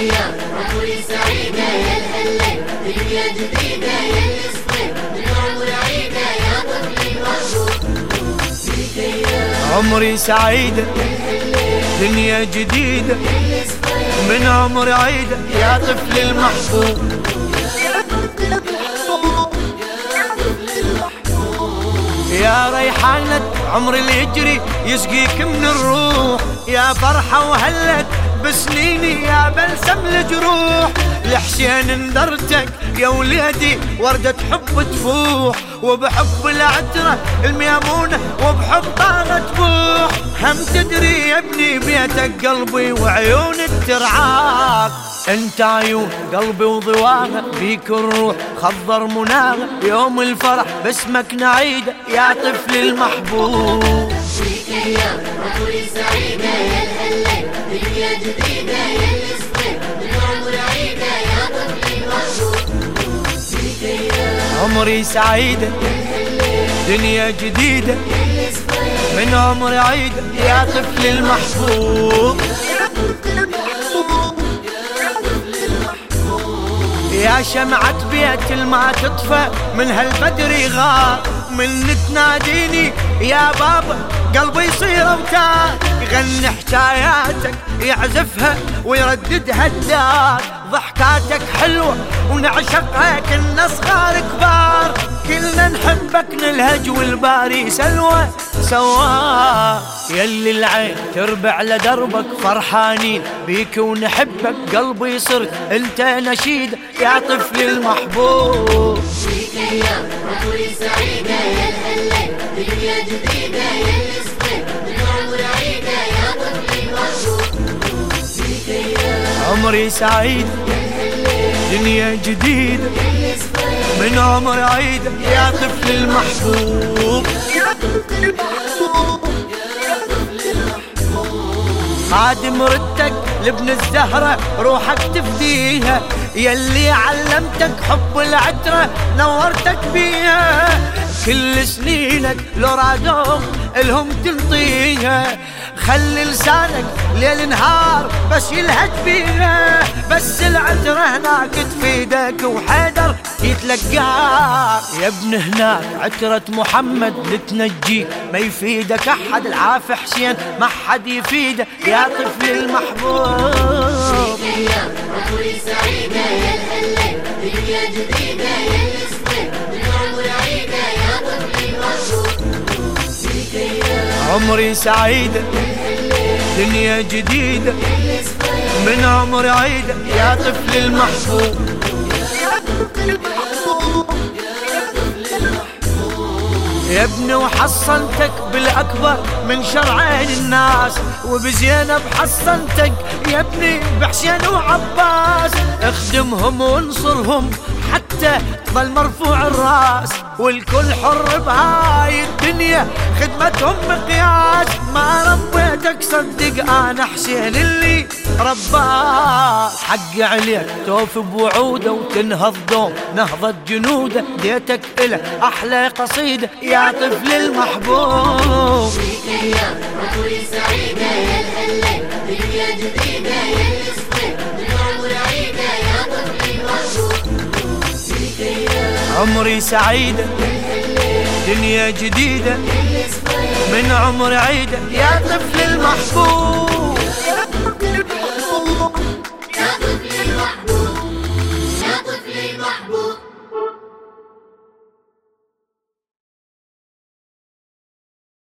يا عمري سعيدة يا الهلة دنيا جديدة عمري سعيدة دنيا جديدة من عمر عيدة يا طفل المحبوب. يا ريحانة عمر اللي يجري يسقيك من الروح. يا فرحة وهلت بسنيني يا بلسم الجروح لحسين اندرتك يا وليدي وردة حب تفوح. وبحب العترة الميمونة وبحب طاغة تفوح هم تدري يا ابني بيتك قلبي وعيونك ترعاك انت عيون قلبي وضواغة بيك الروح خضر مناغة يوم الفرح باسمك نعيدة يا طفل المحبوب. فيك يا عمري دنيا عمري سعيدة دنيا جديدة من عمر عيدة يا طفل المحبوب. يا شمعة بيت الما تطفى من هالبدر يغار من تناديني يا بابا قلبي يصير اوتار يغني حكاياتك يعزفها ويرددها الدار. ضحكاتك حلوة ونعشقها كنا صغار كبار. كلنا نحبك نلهج والباري سلوى سوا. يلي العين تربع لدربك فرحانين بيك ونحبك قلبي صرت انت نشيد يا طفل المحبوب. فيك يا عمري سعيدة يا الهلة دنيا جديدة يا الاسود من عمر عيدة يا طفل المحبوب فيك يا عمري سعيد دنيا جديدة من عمر عيدة يا طفل المحبوب. خادم ردك لابن الزهرة روحك تفديها. يلي علمتك حب العترة نورتك بيها. كل سنينك لو رادوك الهم تنطيها خلي لسانك ليل نهار بس يلهج بيها بس العترة هناك تفيدك وحيدر يتلقاك يا ابن هناك عترة محمد لتنجيك ما يفيدك أحد. العاف حسين ما حد يفيده. يا طفل المحبوب. عمري سعيدة دنيا جديدة من عمر عيدة يا طفل المحبوب يا ابني وحصنتك بالأكبر من شرعين الناس وبزينب حصنتك يا ابني بحسين وعباس. اخدمهم وانصرهم حتى تظل مرفوع الرأس. والكل حر بهاي الدنيا. خدمتهم مقياس ما ربيتك صدق أنا حسين اللي رباك. حق عليك توفي بوعودة وتنهض دوم. نهضة جنودة ديتك إله أحلى قصيدة. يا طفل المحبوب. فيك يا عمري سعيدة يا الهلة دنيا جديدة يا من عمري سعيدة دنيا جديدة من عمر عيدة يا طفل المحبوب يا طفل